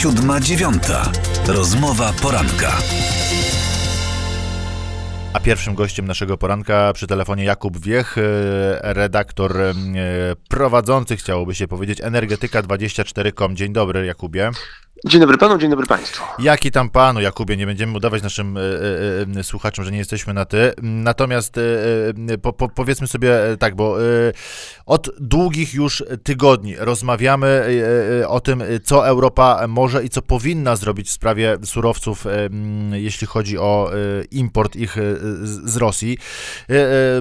Siódma dziewiąta. Rozmowa poranka. A pierwszym gościem naszego poranka przy telefonie Jakub Wiech, e, redaktor e, prowadzący, chciałoby się powiedzieć, energetyka24.com. Dzień dobry, Jakubie. Dzień dobry panu, dzień dobry państwu. Jaki tam panu, Jakubie, nie będziemy udawać naszym e, e, słuchaczom, że nie jesteśmy na ty. Natomiast e, po, po, powiedzmy sobie tak, bo e, od długich już tygodni rozmawiamy e, o tym, co Europa może i co powinna zrobić w sprawie surowców, e, jeśli chodzi o import ich z, z Rosji.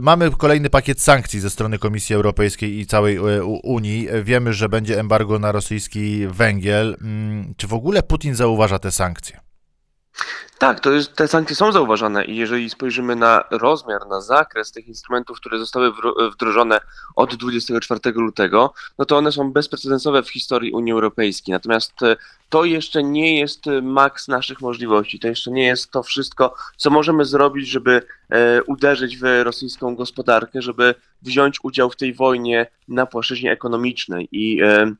Mamy kolejny pakiet sankcji ze strony Komisji Europejskiej i całej Unii. Wiemy, że będzie embargo na rosyjski węgiel. Czy w ogóle Putin zauważa te sankcje? Tak, to jest, te sankcje są zauważane i jeżeli spojrzymy na rozmiar, na zakres tych instrumentów, które zostały wdrożone od 24 lutego, no to one są bezprecedensowe w historii Unii Europejskiej. Natomiast e, to jeszcze nie jest maks naszych możliwości, to jeszcze nie jest to wszystko, co możemy zrobić, żeby e, uderzyć w rosyjską gospodarkę, żeby wziąć udział w tej wojnie na płaszczyźnie ekonomicznej i e,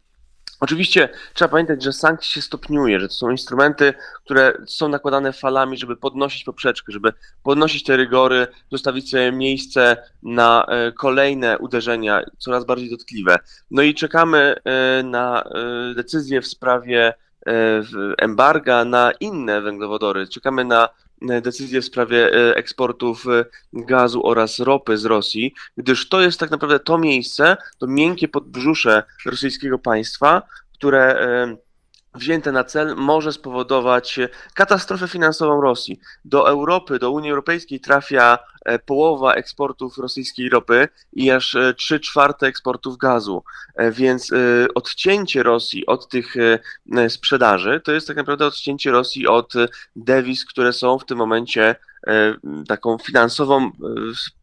Oczywiście trzeba pamiętać, że sankcje się stopniuje, że to są instrumenty, które są nakładane falami, żeby podnosić poprzeczkę, żeby podnosić te rygory, zostawić sobie miejsce na e, kolejne uderzenia, coraz bardziej dotkliwe. No i czekamy e, na e, decyzję w sprawie embarga na inne węglowodory. Czekamy na decyzję w sprawie e, eksportów e, gazu oraz ropy z Rosji, gdyż to jest tak naprawdę to miejsce, to miękkie podbrzusze rosyjskiego państwa, które wzięte na cel może spowodować katastrofę finansową Rosji. Do Europy, do Unii Europejskiej trafia e, połowa eksportów rosyjskiej ropy i aż 3 e, czwarte eksportów gazu. E, więc odcięcie Rosji od tych sprzedaży to jest tak naprawdę odcięcie Rosji od dewiz, które są w tym momencie taką finansową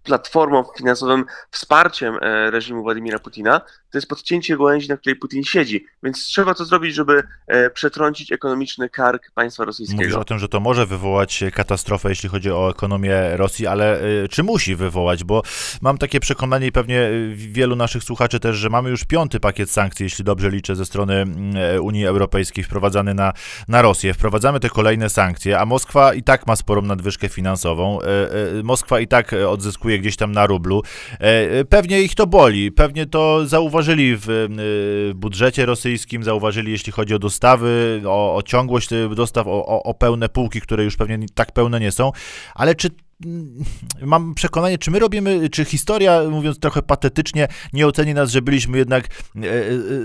platformą, finansowym wsparciem reżimu Władimira Putina, to jest podcięcie gołęzi, na której Putin siedzi. Więc trzeba to zrobić, żeby e, przetrącić ekonomiczny kark państwa rosyjskiego. Mówisz o tym, że to może wywołać katastrofę, jeśli chodzi o ekonomię Rosji, ale e, czy musi wywołać? Bo mam takie przekonanie i pewnie e, wielu naszych słuchaczy też, że mamy już piąty pakiet sankcji, jeśli dobrze liczę, ze strony Unii Europejskiej wprowadzany na, na Rosję. Wprowadzamy te kolejne sankcje, a Moskwa i tak ma sporą nadwyżkę finansową. Moskwa i tak odzyskuje gdzieś tam na rublu. Pewnie ich to boli, pewnie to zauważyli w, budżecie rosyjskim, zauważyli jeśli chodzi o dostawy, o, o ciągłość dostaw, o, o, pełne półki, które już pewnie tak pełne nie są, ale czy mm, mam przekonanie, czy my robimy, czy historia, mówiąc trochę patetycznie, nie oceni nas, że byliśmy jednak e, e,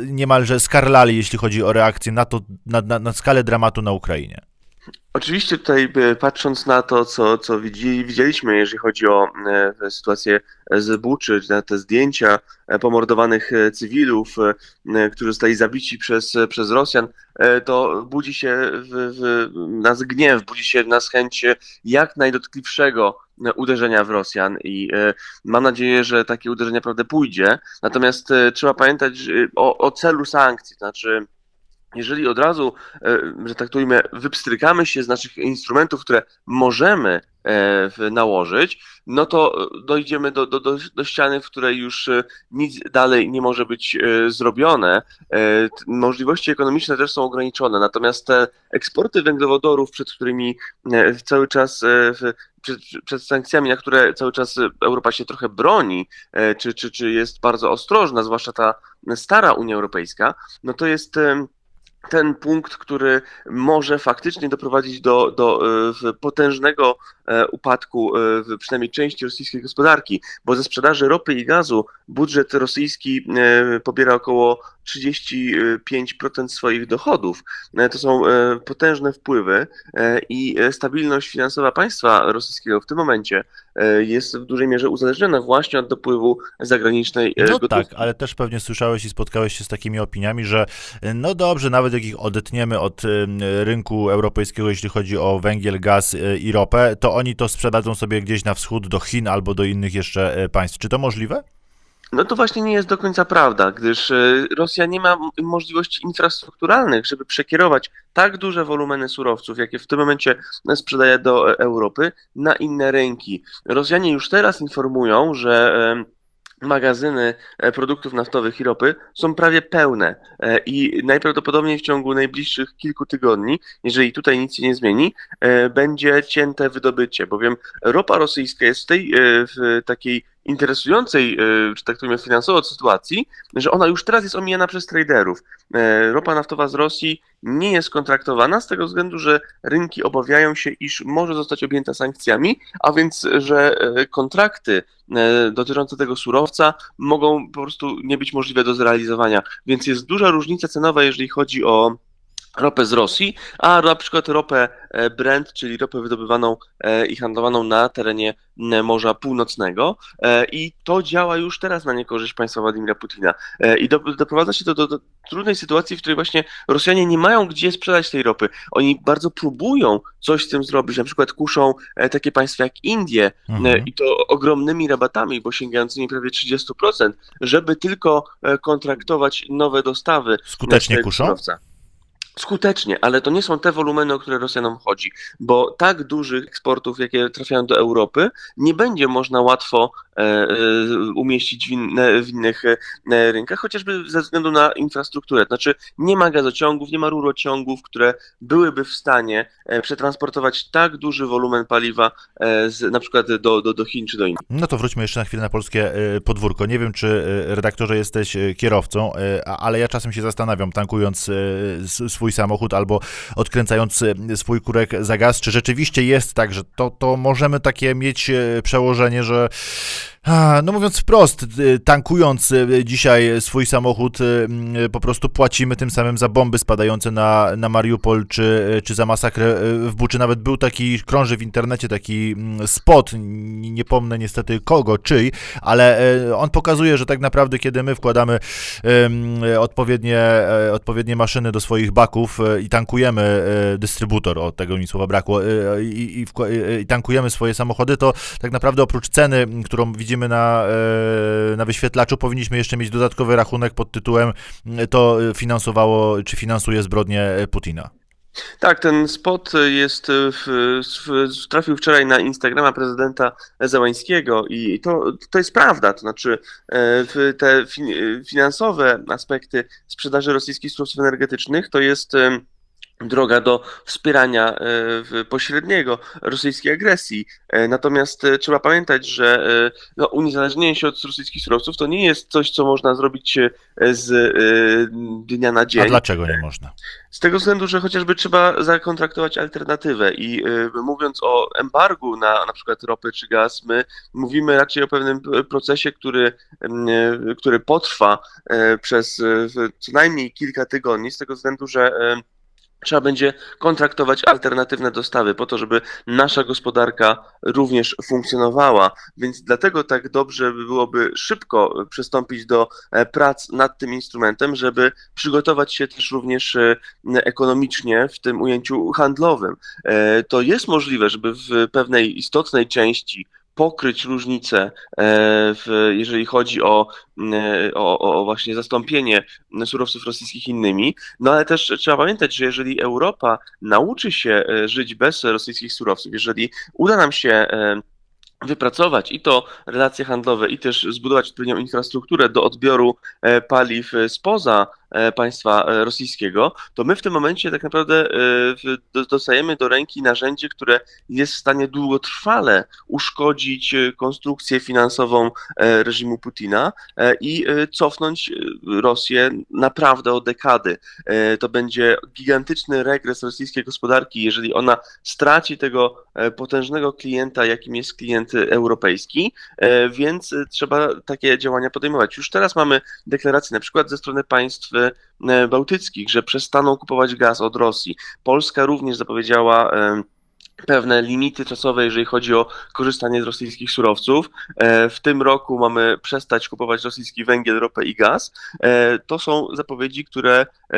niemalże skarlali, jeśli chodzi o reakcję na to, na, na, na skalę dramatu na Ukrainie. Oczywiście tutaj e, patrząc na to, co, co widzieliśmy, jeżeli chodzi o e, sytuację z Buczy, na te zdjęcia e, pomordowanych cywilów, którzy zostali zabici przez, przez Rosjan, to budzi się w, w nas gniew, budzi się w nas chęć jak najdotkliwszego uderzenia w Rosjan i mam nadzieję, że takie uderzenie naprawdę pójdzie. Natomiast trzeba pamiętać o, o celu sankcji, to znaczy jeżeli od razu, e, że tak ujmę, wypstrykamy się z naszych instrumentów, które możemy e, nałożyć, no to dojdziemy do, do, do, do ściany, w której już e, nic dalej nie może być zrobione. Możliwości ekonomiczne też są ograniczone, natomiast te eksporty węglowodorów, przed którymi cały czas przed, przed, sankcjami, na które cały czas Europa się trochę broni, czy, czy, czy jest bardzo ostrożna, zwłaszcza ta stara Unia Europejska, no to jest ten punkt, który może faktycznie doprowadzić do, do e, potężnego e, upadku e, przynajmniej części rosyjskiej gospodarki, bo ze sprzedaży ropy i gazu budżet rosyjski pobiera około 35% swoich dochodów. To są potężne wpływy i stabilność finansowa państwa rosyjskiego w tym momencie jest w dużej mierze uzależniona właśnie od dopływu zagranicznej No gotówki. tak, ale też pewnie słyszałeś i spotkałeś się z takimi opiniami, że no dobrze, nawet jak ich odetniemy od rynku europejskiego, jeśli chodzi o węgiel, gaz e, i ropę, to oni to sprzedadzą sobie gdzieś na wschód do Chin albo do innych jeszcze e, państw. Czy to możliwe? No to właśnie nie jest do końca prawda, gdyż e, Rosja nie ma możliwości infrastrukturalnych, żeby przekierować tak duże wolumeny surowców, jakie w tym momencie sprzedaje do Europy, na inne rynki. Rosjanie już teraz informują, że magazyny e, produktów naftowych i ropy są prawie pełne e, i najprawdopodobniej w ciągu najbliższych kilku tygodni, jeżeli tutaj nic się nie zmieni, e, będzie cięte wydobycie, bowiem ropa rosyjska jest w tej w takiej interesującej, czy tak powiem, finansowo sytuacji, że ona już teraz jest omijana przez traderów. Ropa naftowa z Rosji nie jest kontraktowana z tego względu, że rynki obawiają się, iż może zostać objęta sankcjami, a więc, że kontrakty E, dotyczące tego surowca mogą po prostu nie być możliwe do zrealizowania. Więc jest duża różnica cenowa, jeżeli chodzi o ropę z Rosji, a na przykład ropę e, Brent, czyli ropę wydobywaną e, i handlowaną na terenie Morza Północnego i to działa już teraz na niekorzyść państwa Władimira Putina i do, doprowadza się to do, do, trudnej sytuacji, w której właśnie Rosjanie nie mają gdzie sprzedać tej ropy. Oni bardzo próbują coś z tym zrobić, na przykład kuszą takie państwa jak Indie mhm. i to ogromnymi rabatami, bo sięgającymi prawie 30%, żeby tylko kontraktować nowe dostawy. Skutecznie kuszą? Surowca. Skutecznie, ale to nie są te wolumeny, o które Rosjanom chodzi, bo tak dużych eksportów, jakie trafiają do Europy, nie będzie można łatwo e, e, umieścić w, w innych e, rynkach, chociażby ze względu na infrastrukturę. Znaczy, nie ma gazociągów, nie ma rurociągów, które byłyby w stanie przetransportować tak duży wolumen paliwa z, na przykład do, do, do Chin czy do Indii. No to wróćmy jeszcze na chwilę na polskie podwórko. Nie wiem, czy redaktorze jesteś kierowcą, ale ja czasem się zastanawiam, tankując swój swój samochód albo odkręcając e, swój kurek za gaz, czy rzeczywiście jest tak, że to, to możemy takie mieć e, przełożenie, że no mówiąc wprost, y, tankując y, dzisiaj swój samochód, y, po prostu płacimy tym samym za bomby spadające na, na Mariupol, czy, czy za masakrę w Buczy. Nawet był taki, krąży w internecie taki mm, spot, nie pomnę niestety kogo, czyj, ale on pokazuje, że tak naprawdę kiedy my wkładamy odpowiednie, odpowiednie maszyny do swoich baków i tankujemy dystrybutor, o tego mi słowa brakło, i, i, i tankujemy swoje samochody, to tak naprawdę oprócz ceny, którą widzimy widzimy na, e, na wyświetlaczu, powinniśmy jeszcze mieć dodatkowy rachunek pod tytułem to finansowało, czy finansuje zbrodnie Putina. Tak, ten spot jest w, w, trafił wczoraj na Instagrama prezydenta Zełańskiego i to, to jest prawda, to znaczy e, te finansowe aspekty sprzedaży rosyjskich surowców energetycznych to jest droga do wspierania e, pośredniego rosyjskiej agresji. E, natomiast e, trzeba pamiętać, że no, uniezależnienie się od rosyjskich surowców to nie jest coś, co można zrobić z dnia na dzień. A dlaczego nie można? Z tego względu, że chociażby trzeba zakontraktować alternatywę i mówiąc o embargu na na przykład ropę czy gaz, my mówimy raczej o pewnym procesie, który, który potrwa przez co najmniej kilka tygodni, z tego względu, że Trzeba będzie kontraktować alternatywne dostawy po to, żeby nasza gospodarka również funkcjonowała. Więc dlatego tak dobrze by byłoby szybko przystąpić do e, prac nad tym instrumentem, żeby przygotować się też również e, ekonomicznie w tym ujęciu handlowym. E, to jest możliwe, żeby w pewnej istotnej części pokryć różnice, e, w, jeżeli chodzi o, e, o, o, właśnie zastąpienie surowców rosyjskich innymi. No ale też trzeba pamiętać, że jeżeli Europa nauczy się e, żyć bez rosyjskich surowców, jeżeli uda nam się wypracować i to relacje handlowe, i też zbudować odpowiednią infrastrukturę do odbioru paliw spoza E, państwa e, rosyjskiego, to my w tym momencie tak naprawdę e, dostajemy do ręki narzędzie, które jest w stanie długotrwale uszkodzić konstrukcję finansową reżimu Putina i cofnąć Rosję naprawdę o dekady. To będzie gigantyczny regres rosyjskiej gospodarki, jeżeli ona straci tego potężnego klienta, jakim jest klient europejski, więc trzeba takie działania podejmować. Już teraz mamy deklaracje na przykład ze strony państw E, bałtyckich, że przestaną kupować gaz od Rosji. Polska również zapowiedziała pewne limity czasowe, jeżeli chodzi o korzystanie z rosyjskich surowców. E, w tym roku mamy przestać kupować rosyjski węgiel, ropę i gaz. E, to są zapowiedzi, które e,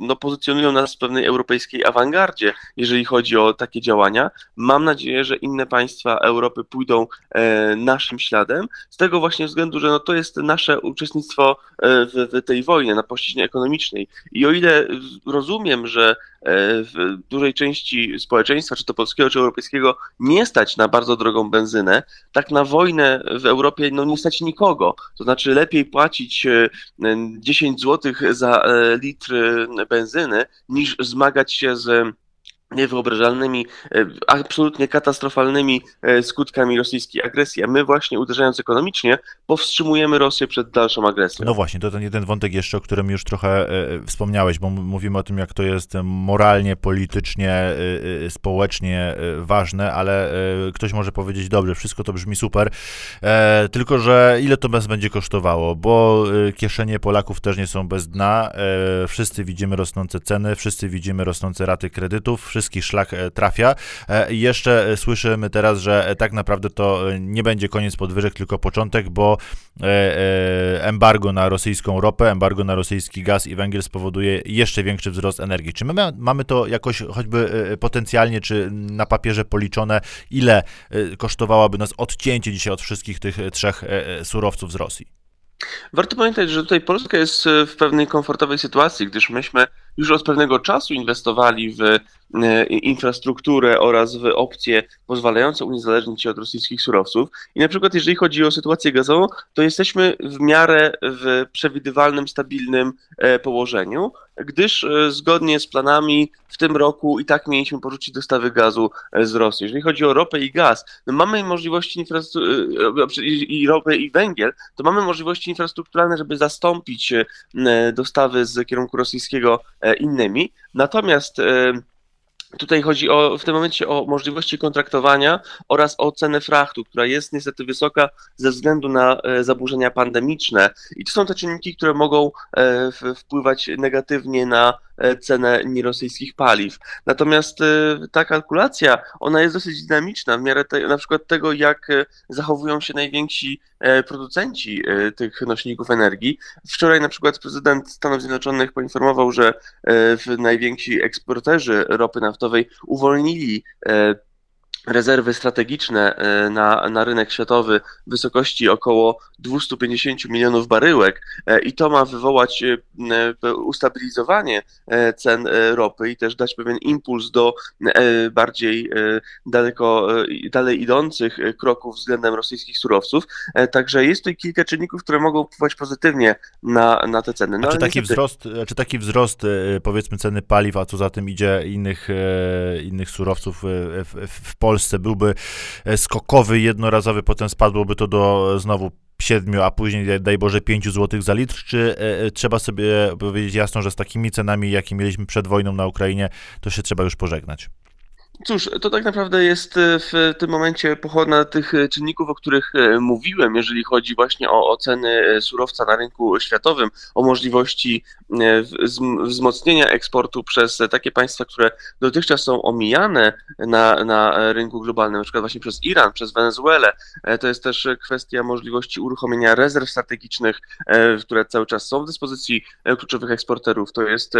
no, pozycjonują nas w pewnej europejskiej awangardzie, jeżeli chodzi o takie działania. Mam nadzieję, że inne państwa Europy pójdą naszym śladem, z tego właśnie względu, że no, to jest nasze uczestnictwo w, w tej wojnie na płaszczyźnie ekonomicznej. I o ile rozumiem, że w dużej części społeczeństwa, czy to polskiego czy europejskiego nie stać na bardzo drogą benzynę, tak na wojnę w Europie no, nie stać nikogo. To znaczy lepiej płacić 10 zł za litr benzyny, niż zmagać się z niewyobrażalnymi, e, absolutnie katastrofalnymi e, skutkami rosyjskiej agresji. A my właśnie uderzając ekonomicznie powstrzymujemy Rosję przed dalszą agresją. No właśnie, to ten jeden wątek jeszcze, o którym już trochę e, wspomniałeś, bo mówimy o tym, jak to jest moralnie, politycznie, społecznie ważne, ale ktoś może powiedzieć, dobrze, wszystko to brzmi super, tylko że ile to bez będzie kosztowało, bo kieszenie Polaków też nie są bez dna, wszyscy widzimy rosnące ceny, wszyscy widzimy rosnące raty kredytów, wszystkich szlak e, trafia. E, jeszcze e, słyszymy teraz, że tak naprawdę to nie będzie koniec podwyżek, tylko początek, bo embargo na rosyjską ropę, embargo na rosyjski gaz i węgiel spowoduje jeszcze większy wzrost energii. Czy my mamy to jakoś choćby potencjalnie, czy na papierze policzone, ile kosztowałoby nas odcięcie dzisiaj od wszystkich tych trzech surowców z Rosji? Warto pamiętać, że tutaj Polska jest w pewnej komfortowej sytuacji, gdyż myśmy już od pewnego czasu inwestowali w infrastrukturę oraz w opcje pozwalające uniezależnić się od rosyjskich surowców. I na przykład jeżeli chodzi o sytuację gazową, to jesteśmy w miarę w przewidywalnym, stabilnym e, położeniu, gdyż e, zgodnie z planami w tym roku i tak mieliśmy porzucić dostawy gazu z Rosji. Jeżeli chodzi o ropę i gaz, no mamy możliwości i ropę i węgiel, to mamy możliwości infrastrukturalne, żeby zastąpić dostawy z kierunku rosyjskiego E, innymi. Natomiast e, Tutaj chodzi o, w tym momencie o możliwości kontraktowania oraz o cenę frachtu, która jest niestety wysoka ze względu na e, zaburzenia pandemiczne. I to są te czynniki, które mogą wpływać negatywnie na E, cenę nierosyjskich paliw. Natomiast e, ta kalkulacja, ona jest dosyć dynamiczna w miarę te, na przykład tego, jak e, zachowują się najwięksi producenci tych nośników energii. Wczoraj na przykład prezydent Stanów Zjednoczonych poinformował, że najwięksi eksporterzy ropy naftowej uwolnili rezerwy strategiczne e, na, na rynek światowy w wysokości około 250 milionów baryłek e, i to ma wywołać e, ustabilizowanie cen ropy i też dać pewien impuls do bardziej daleko, dalej idących kroków względem rosyjskich surowców. Także jest tu kilka czynników, które mogą wpływać pozytywnie na, na te ceny. No, czy taki, niestety... wzrost, czy taki wzrost powiedzmy ceny paliw, a co za tym idzie innych, innych surowców w, w Polsce Polsce byłby e, skokowy, jednorazowy, potem spadłoby to do znowu 7, a później daj Boże 5 zł za litr, czy e, e, trzeba sobie powiedzieć jasno, że z takimi cenami, jakie mieliśmy przed wojną na Ukrainie, to się trzeba już pożegnać? Cóż, to tak naprawdę jest e, w tym momencie pochodna tych e, czynników, o których e, mówiłem, jeżeli chodzi właśnie o oceny surowca na rynku światowym, o możliwości wzmocnienia eksportu przez takie państwa, które dotychczas są omijane na, na rynku globalnym, na przykład właśnie przez Iran, przez Wenezuelę. To jest też kwestia możliwości uruchomienia rezerw strategicznych, które cały czas są w dyspozycji kluczowych eksporterów. To jest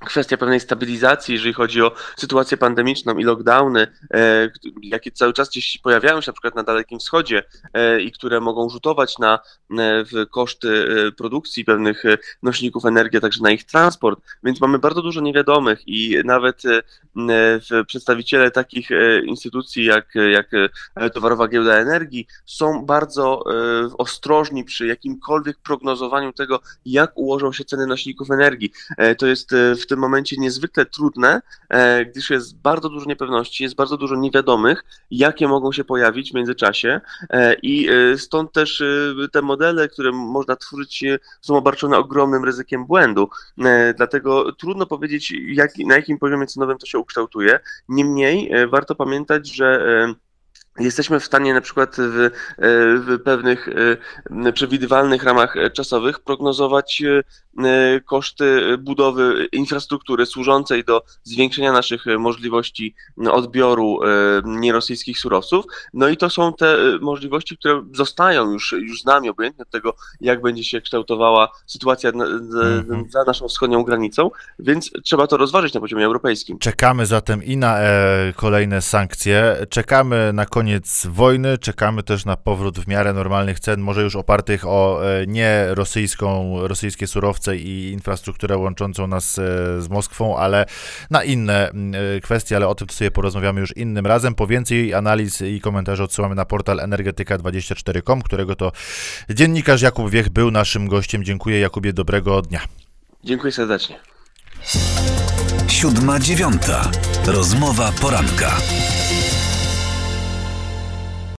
kwestia pewnej stabilizacji, jeżeli chodzi o sytuację pandemiczną i lockdowny, e, jakie cały czas gdzieś pojawiają się na przykład na Dalekim Wschodzie e, i które mogą rzutować na e, koszty produkcji pewnych nośników energii, a także na ich transport, więc mamy bardzo dużo niewiadomych i nawet przedstawiciele takich instytucji jak, jak Towarowa Giełda Energii są bardzo ostrożni przy jakimkolwiek prognozowaniu tego, jak ułożą się ceny nośników energii. To jest w tym momencie niezwykle trudne, e, gdyż jest bardzo dużo niepewności, jest bardzo dużo niewiadomych, jakie mogą się pojawić w międzyczasie e, i e, stąd też te modele, które można tworzyć są obarczone ogromnym ryzykiem błędu. Dlatego trudno powiedzieć, jak, na jakim poziomie cenowym to się ukształtuje. Niemniej warto pamiętać, że jesteśmy w stanie na przykład w, e, w pewnych e, przewidywalnych ramach czasowych prognozować e, koszty budowy infrastruktury służącej do zwiększenia naszych możliwości odbioru nierosyjskich surowców. No i to są te możliwości, które zostają już, już z nami, obojętnie od tego, jak będzie się kształtowała sytuacja mhm. za naszą wschodnią granicą, więc trzeba to rozważyć na poziomie europejskim. Czekamy zatem i na kolejne sankcje, czekamy na koniec koniec wojny. Czekamy też na powrót w miarę normalnych cen, może już opartych o e, nie rosyjską, rosyjskie surowce i infrastrukturę łączącą nas e, z Moskwą, ale na inne e, kwestie, ale o tym sobie porozmawiamy już innym razem. Po więcej analiz i komentarzy odsyłamy na portal energetyka24.com, którego to dziennikarz Jakub Wiech był naszym gościem. Dziękuję Jakubie, dobrego dnia. Dziękuję serdecznie. Siódma dziewiąta. Rozmowa poranka.